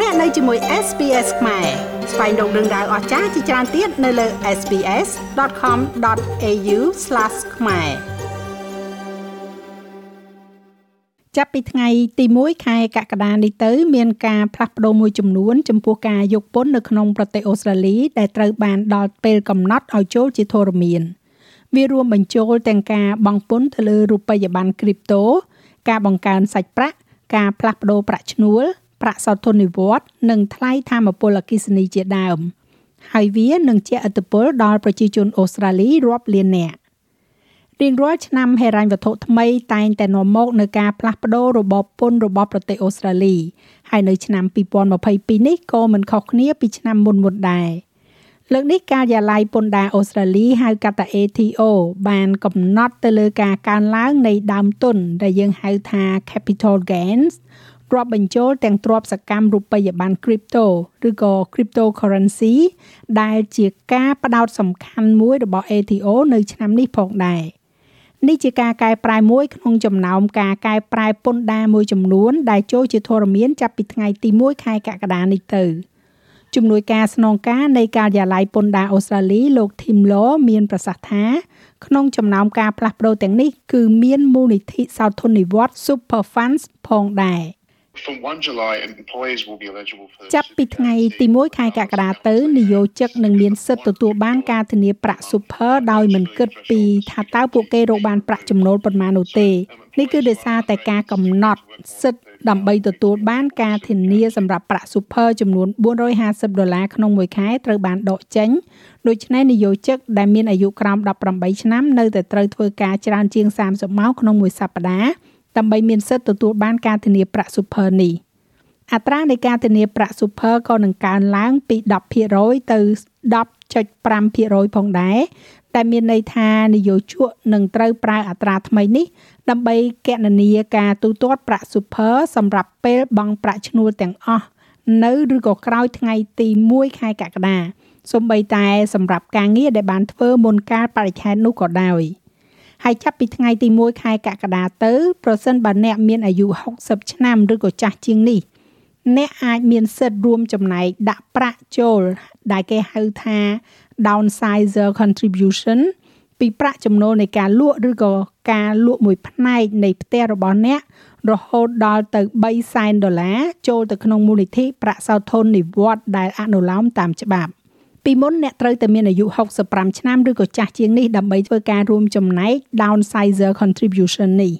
លោកអ្នកនៅជាមួយ SPS ខ្មែរស្វែងរកដឹងដៅអស្ចារ្យជាច្រើនទៀតនៅលើ SPS.com.au/ ខ្មែរចាប់ពីថ្ងៃទី1ខែកក្កដានេះទៅ មានការផ្លាស់ប្ដូរមួយចំនួនចំពោះការយកពន្ធនៅក្នុងប្រទេសអូស្ត្រាលី ដែលត្រូវបានដល់ពេលកំណត់ឲ្យចូលជាធរមានវារួមបញ្ចូលទាំងការបង់ពន្ធទៅលើរូបិយប័ណ្ណគ្រីបតូការបង្កើនសាច់ប្រាក់ការផ្លាស់ប្ដូរប្រាក់ឈ្នួល ប្រាក់សោធននិវត្តន៍និងថ្លៃធម្មពលអគ្គិសនីជាដើម ហើយវានឹងជះឥទ្ធិពលដល់ប្រជាជនអូស្ត្រាលីរាប់លាននាក់រៀងរាល់ឆ្នាំហិរញ្ញវត្ថុថ្មីតែងតែនាំមកនូវការផ្លាស់ប្ដូររបបពន្ធរបស់ប្រទេសអូស្ត្រាលីហើយនៅឆ្នាំ2022នេះក៏មិនខុសគ្នាពីឆ្នាំមុនមុនដែរលើកនេះការិយាល័យពន្ធដារអូស្ត្រាលីហៅកាត់ថា ATO បានកំណត់ទៅលើការកើនឡើងនៃដើមទុនដែលយើងហៅថា capital gains រាប់បញ្ចូលទាំងទ្រព្យសកម្មរូបិយប័ណ្ណ crypto ឬក៏ cryptocurrency ដែលជាការផ្ដោតសំខាន់មួយរបស់ ATO នៅឆ្នាំនេះផងដែរនេះជាការកែប្រែមួយក្នុងចំណោមការកែប្រែពន្ធដារមួយចំនួន ដែលចូលជាធរមានចាប់ពីថ្ងៃទី1ខែកក្កដានេះទៅជំនួយការស្នងការនៃការិយាល័យពន្ធដារអូស្ត្រាលីលោក Tim Law មានប្រសាសន៍ថាក្នុងចំណោមការផ្លាស់ប្ដូរទាំងនេះគឺមានមូលនិធិសោធននិវត្តន៍ Super Funds ផងដែរ From 1 July employees will be eligible for ចាប់ពីថ្ងៃទី1ខែកក្កដាទៅនិយោជិកនឹងមានសិទ្ធិទទួលបានការធានាប្រាក់ Super ដោយមិនគិតពីថាតើពួកគេរកបានប្រាក់ចំណូលប៉ុន្មាននោះទេនេះគឺដោយសារតែការកំណត់សិទ្ធិដើម្បីទទួលបានការធានាសម្រាប់ប្រាក់ Super ចំនួន450ដុល្លារក្នុងមួយខែត្រូវបានដកចេញដូច្នេះនិយោជិកដែលមានអាយុក្រោម18ឆ្នាំនៅតែត្រូវធ្វើការច្រើនជាង30ម៉ោងក្នុងមួយសប្តាហ៍ ដើម្បីមានសិទ្ធិទទួលបានការធានាប្រាក់ super នេះអត្រានៃការធានាប្រាក់ super ក៏នឹងកើនឡើងពី10%ទៅ10.5%ផងដែរដែលមានន័យថានយោជកនឹងត្រូវប្រើអត្រាថ្មីនេះដើម្បីកណនាការទូទាត់ប្រាក់ super សម្រាប់ពេលបង់ប្រាក់ឈ្នួលទាំងអស់នៅឬក៏ក្រោយថ្ងៃទី1ខែកក្កដាសូម្បីតែសម្រាប់ការងារដែលបានធ្វើមុនកាលបរិច្ឆេទនោះក៏ដោយ។ ហើយចាប់ពីថ្ងៃទី1ខែកក្កដាទៅប្រសិនបើអ្នកមានអាយុ60ឆ្នាំឬក៏ចាស់ជាងនេះអ្នកអាចមានសិទ្ធិរួមចំណែកដាក់ប្រាក់ចូល ដែលគេហៅថា downsizer contribution ពីប្រាក់ចំណូលនៃការលក់ឬក៏ការលក់មួយផ្នែកនៃផ្ទះរបស់អ្នករហូតដល់ទៅ3សែនដុល្លារចូលទៅក្នុងមូលនិធិប្រាក់សោធននិវត្តន៍ដែលអនុលោមតាមច្បាប់ ពីមុនអ្នកត្រូវតែមានអាយុ65ឆ្នាំឬក៏ចាស់ជាងនេះដើម្បីធ្វើការរួមចំណែក downsizer contribution នេះ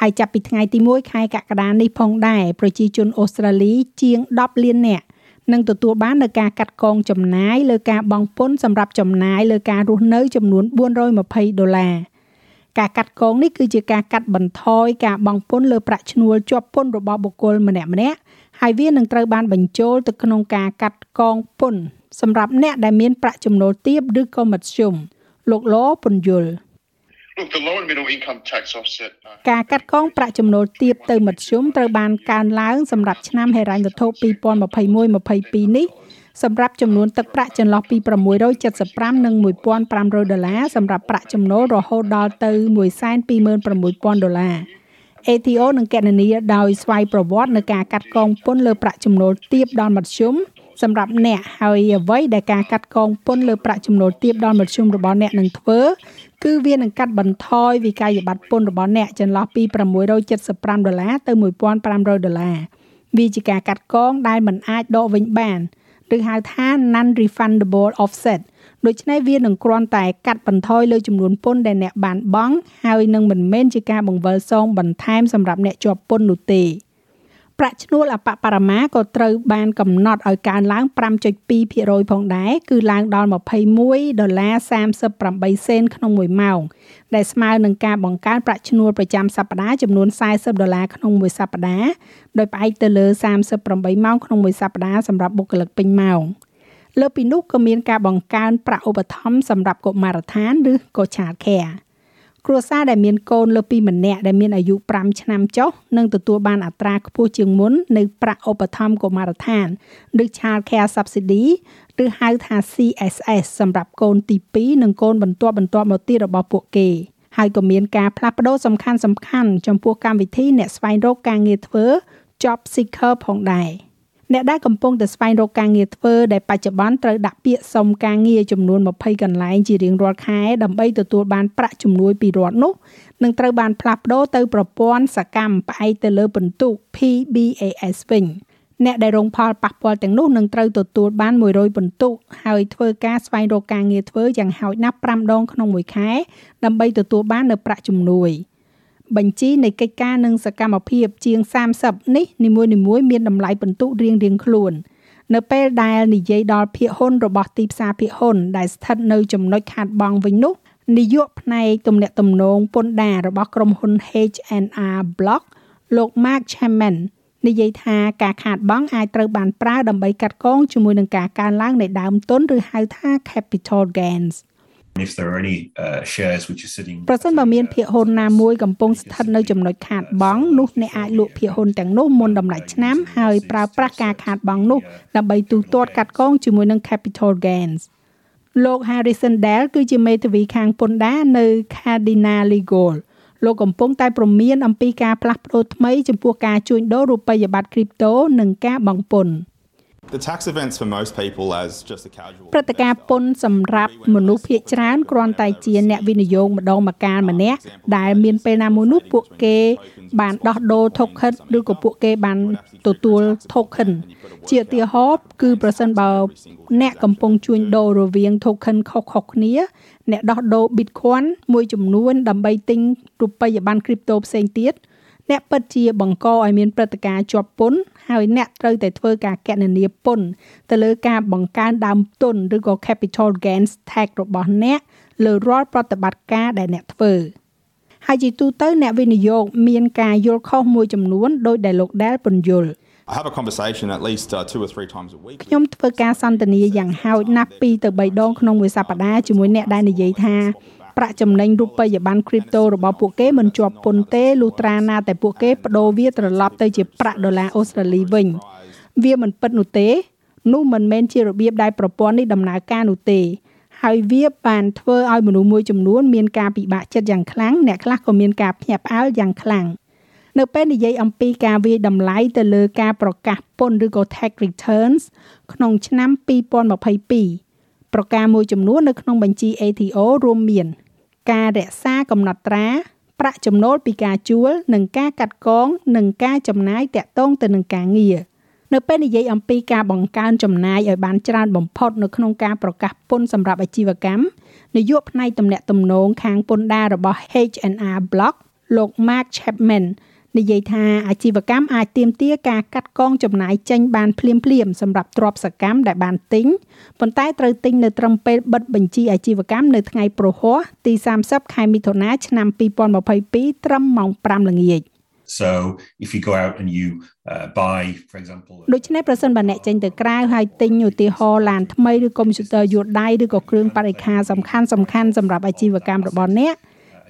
ហើយចាប់ពីថ្ងៃទី1ខែកក្កដានេះផងដែរប្រជាជនអូស្ត្រាលីជាង10លាននាក់នឹងទទួលបាននូវការកាត់កងចំណាយលើការបង់ពន្ធសម្រាប់ចំណាយលើការរស់នៅចំនួន420ដុល្លារ ការកាត់កងនេះគឺជាការកាត់បន្ថយការបង់ពន្ធលើប្រាក់ឈ្នួលជាប់ពន្ធរបស់បុគ្គលម្នាក់ៗហើយវានឹងត្រូវបានបញ្ចូលទៅក្នុងការកាត់កងពន្ធសម្រាប់អ្នកដែលមានប្រាក់ចំណូលទាបឬក៏មធ្យមលោកលពន្យល់ Look, the low and middle income tax offset ការកាត់កងប្រាក់ចំណូលទាបទៅមធ្យមត្រូវបានកើនឡើងសម្រាប់ឆ្នាំហិរញ្ញវត្ថុ2021-22នេះ សម្រាប់ចំនួនទឹកប្រាក់ចន្លោះពី675និង1500ដុល្លារសម្រាប់ប្រាក់ចំណូលរហូតដល់ទៅ126,000ដុល្លារ ATO នឹងកណនាដោយស្វ័យប្រវត្តិនៅការកាត់កងពន្ធលើប្រាក់ចំណូលទាបដល់មធ្យមសម្រាប់អ្នកហើយអ្វីដែលការកាត់កងពន្ធលើប្រាក់ចំណូលទាបដល់មធ្យមរបស់អ្នកនឹងធ្វើគឺវានឹងកាត់បន្ថយវិក័យប័ត្រពន្ធរបស់អ្នកចន្លោះពី675ដុល្លារទៅ1500ដុល្លារវាជាការកាត់កងដែលមិនអាចដកវិញបាន ឬហៅថា non refundable offset ដូច្នេះវានឹងគ្រាន់តែកាត់បន្ថយលើចំនួនពន្ធដែលអ្នកបានបង់ហើយនឹងមិនមែនជាការបង្វិលសងបន្ថែមសម្រាប់អ្នកជាប់ពន្ធនោះទេ ប្រាក់ឈ្នួលអបបរមាក៏ត្រូវបានកំណត់ឲ្យកើនឡើង5.2%ផងដែរគឺឡើងដល់21ដុល្លារ38សេនក្នុង1ម៉ោងដែលស្មើនឹងការបង្កើនប្រាក់ឈ្នួលប្រចាំសប្តាហ៍ចំនួន40ដុល្លារក្នុងមួយសប្តាហ៍ដោយផ្អែកទៅលើ38ម៉ោងក្នុងមួយសប្តាហ៍សម្រាប់បុគ្គលិកពេញម៉ោងលើពីនោះក៏មានការបង្កើនប្រាក់ឧបត្ថម្ភសម្រាប់កុមារដ្ឋានឬក៏ Child Care គ្រួសារដែលមានកូនលើពីម្នាក់ដែលមានអាយុ5ឆ្នាំចុះនឹងទទួលបានអត្រាខ្ពស់ជាងមុននៃប្រាក់ឧបត្ថម្ភកុមារដ្ឋានឬ Child Care Subsidy ឬហៅថា CSS សម្រាប់កូនទី2និងកូនបន្ទាប់បន្ទាប់មកទៀតរបស់ពួកគេហើយក៏មានការផ្លាស់ប្ដូរសំខាន់សំខាន់ចំពោះកម្មវិធីអ្នកស្វែងរកការងារធ្វើ Job Seeker ផងដែរ អ្នកដែលកំពុងតែស្វែងរកការងារធ្វើដែលបច្ចុប្បន្នត្រូវដាក់ពាក្យសុំការងារចំនួន20កន្លែងជារៀងរាល់ខែដើម្បីទទួលបានប្រាក់ជំនួយពីរដ្ឋនោះនឹងត្រូវបានផ្លាស់ប្ដូរទៅប្រព័ន្ធសកម្មផ្អែកទៅលើពិន្ទុ PBAS វិញអ្នកដែលរងផលប៉ះពាល់ទាំងនោះនឹងត្រូវទទួលបាន100ពិន្ទុហើយធ្វើការស្វែងរកការងារធ្វើយ៉ាងហោចណាស់5ដងក្នុងមួយខែដើម្បីទទួលបាននូវប្រាក់ជំនួយ។ បញ្ជីនៃកិច្ចការនិងសកម្មភាពជាង30នេះនីមួយៗមានតម្លៃពិន្ទុរៀងៗខ្លួននៅពេលដែលនិយាយដល់ភាគហ៊ុនរបស់ទីផ្សារភាគហ៊ុនដែលស្ថិតនៅចំណុចខាតបង់វិញនោះនាយកផ្នែកទំនាក់ទំនងពន្ធដាររបស់ក្រុមហ៊ុន H&R Block លោក Mark Chapman និយាយថាការខាតបង់អាចត្រូវបានប្រើដើម្បីកាត់កងជាមួយនឹងការកើនឡើងនៃដើមទុនឬហៅថា capital gains ។ ប្រសិនបើមានភាគហ៊ុនណាមួយកំពុងស្ថិតនៅចំណុចខាតបង់នោះអ្នកអាចលក់ភាគហ៊ុនទាំងនោះមុនដំណាច់ឆ្នាំហើយប្រើប្រាស់ការខាតបង់នោះដើម្បីទូទាត់កាត់កងជាមួយនឹង capital gains លោក Harrison Dale គឺជាមេធាវីខាងពន្ធដារនៅ Cardinal Legal លោកកំពុងតែព្រមានអំពីការផ្លាស់ប្ដូរថ្មីចំពោះការជួញដូររូបិយប័ត្រ crypto និងការបង់ពន្ធ។ ព្រឹត្តិការណ៍ពន្ធសម្រាប់មនុស្សភាគច្រើនគ្រាន់តែជាអ្នកវិនិយោគម្ដងម្កាលម្នាក់ដែលមានពេលណាមួយនោះពួកគេបានដោះដូរ token ឬក៏ពួកគេបានទទួល token ជាឧទាហរណ៍គឺប្រសិនបើអ្នកកំពុងជួញដូររវាង token ខុសៗគ្នា អ្នកដោះដូរ Bitcoin មួយចំនួនដើម្បីទិញរូបិយប័ណ្ណ crypto ផ្សេងទៀត អ្នកពិតជាបង្កឲ្យមានព្រឹត្តិការណ៍ជាប់ពន្ធហើយអ្នកត្រូវតែធ្វើការកណនាពន្ធទៅលើការបង្កើនដើមទុនឬក៏ capital gains tax របស់អ្នកលើរាល់ប្រតិបត្តិការដែលអ្នកធ្វើហើយជាទូទៅអ្នកវិនិយោគមានការយល់ខុសមួយចំនួនដោយដែលលោកដែលពន្យល់ I have a conversation at least uh, two or three times a week ខ្ញុំធ្វើការសន្ទនាយ៉ាងហោចណាស់2ទៅ3ដងក្នុងមួយសប្តាហ៍ជាមួយអ្នកដែលនិយាយថា ប្រាក់ចំណេញរូបិយប័ណ្ណ crypto របស់ពួកគេមិនជាប់ពន្ធទេលុះត្រាណាតែពួកគេបដូរវាត្រឡប់ទៅជាប្រាក់ដុល្លារអូស្ត្រាលីវិញ វាមិនពិតនោះទេ នោះមិនមែនជារបៀបដែលប្រព័ន្ធនេះដំណើរការនោះទេហើយវាបានធ្វើឲ្យមនុស្សមួយចំនួនមានការពិបាកចិត្តយ៉ាងខ្លាំងអ្នកខ្លះក៏មានការភ្ញាក់ផ្អើលយ៉ាងខ្លាំងនៅពេលនិយាយអំពីការវាយតម្លៃទៅលើការប្រកាសពន្ធឬក៏ tax returns ក្នុងឆ្នាំ2022ប្រការមួយចំនួននៅក្នុងបញ្ជី ATO រួមមាន ការរក្សាកំណត់ត្រាប្រាក់ចំណូលពីការជួលនិងការកាត់កងនិងការចំណាយតាក់ទងទៅនឹងការងារនៅពេលនិយាយអំពីការបង្កើនចំណាយឲ្យបានច្រើនបំផុតនៅក្នុងការប្រកាសពន្ធសម្រាប់អាជីវកម្មនាយកផ្នែកទំនាក់ទំនងខាងពន្ធដាររបស់ H&R Block លោក Mark Chapman និយាយថាអាជីវកម្មអាចទាមទារការកាត់កងចំណាយចេញបានភ្លាមភ្លាមសម្រាប់ទ្រព្យសកម្មដែលបានទិញប៉ុន្តែត្រូវទិញនៅត្រឹមពេលបិទបញ្ជីអាជីវកម្មនៅថ្ងៃប្រហ័សទី30ខែមិថុនាឆ្នាំ2022ត្រឹមម៉ោង5ល្ងាច So if you go out and you uh, buy for example ដូច្នេះប្រសិនបើអ្នកចេញទៅក្រៅហើយទិញឧទាហរណ៍ឡានថ្មីឬកុំព្យូទ័រយួរដៃឬក៏គ្រឿងបរិក្ខារសំខាន់សំខាន់សម្រាប់អាជីវកម្មរបស់អ្នក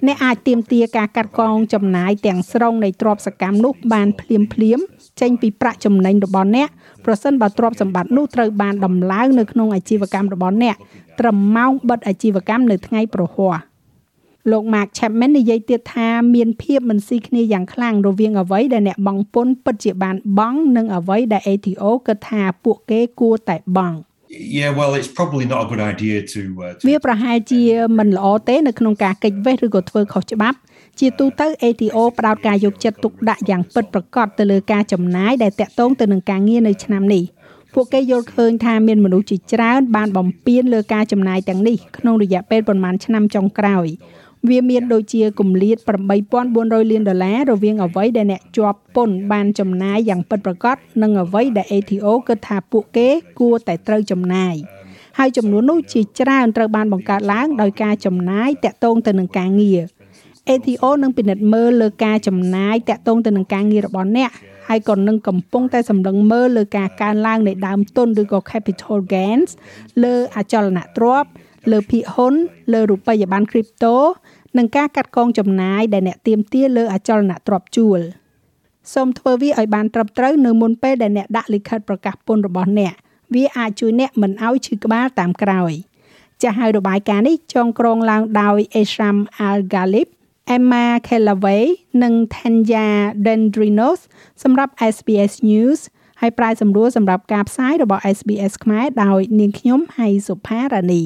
អ្នកអាចទាមទារការកាត់កងចំណាយទាំងស្រុងនៃទ្រព្យសកម្មនោះបានភ្លាមភ្លាមចេញពីប្រាក់ចំណេញរបស់អ្នកប្រសិនបើទ្រព្យសម្បត្តិនោះត្រូវបានដំឡើងនៅក្នុងអាជីវកម្មរបស់អ្នកត្រឹមម៉ោងបិទអាជីវកម្មនៅថ្ងៃប្រហ័សលោក Mark Chapman និយាយទៀតថាមានភាពមិនស៊ីគ្នាយ៉ាងខ្លាំងរវាងអ្វីដែលអ្នកបង់ពន្ធពិតជាបានបង់និងអ្វីដែល ATO គិតថាពួកគេគួរតែបង់ Yeah well it's probably not a good idea to, uh, to វាប្រហែលជាមិនល្អទេនៅក្នុងការកិច្ចវេះឬក៏ធ្វើខុសច្បាប់ជាទូទៅ ATO ផ្ដោតការយកចិត្តទុកដាក់យ៉ាងពិតប្រាកដទៅលើការចំណាយដែលតាក់ទងទៅនឹងការងារនៅឆ្នាំនេះពួកគេយល់ឃើញថាមានមនុស្សជាច្រើនបានបំពេញលើការចំណាយទាំងនេះក្នុងរយៈពេលប្រមាណឆ្នាំចុងក្រោយ វាមានដូចជាគម្លាត8400លានដុល្លាររវាងអ្វីដែលអ្នកជាប់ពន្ធបានចំណាយយ៉ាងពិតប្រាកដនិងអ្វីដែល ATO គិតថាពួកគេគួរតែត្រូវចំណាយហើយចំនួននោះជាច្រើនត្រូវបានបង្កើតឡើងដោយការចំណាយតាក់ទងទៅនឹងការងារ ATO នឹងពិនិត្យមើលលើការចំណាយតាក់ទងទៅនឹងការងាររបស់អ្នកហើយក៏នឹងកំពុងតែសម្លឹងមើលលើការកើនឡើងនៃដើមទុនឬក៏ capital gains លើអចលនទ្រព្យ លើភាគហ៊ុន លើរូបិយប័ណ្ណ crypto និងការកាត់កងចំណាយដែលអ្នកទៀមទាលើអចលនទ្រព្យជួលសូមធ្វើវាឲ្យបានត្រឹមត្រូវនៅមុនពេលដែលអ្នកដាក់លិខិតប្រកាសពន្ធរបស់អ្នកវាអាចជួយអ្នកមិនឲ្យឈឺក្បាលតាមក្រោយចាស់ហើយរបាយការណ៍នេះចងក្រងឡើងដោយ Esham Al-Ghalib Emma Kellaway និង Tanya Dendrinos សម្រាប់ SBS News ហើយប្រាយសម្រួលសម្រាប់ការផ្សាយរបស់ SBS ខ្មែរដោយនាងខ្ញុំហៃសុផារ៉ានី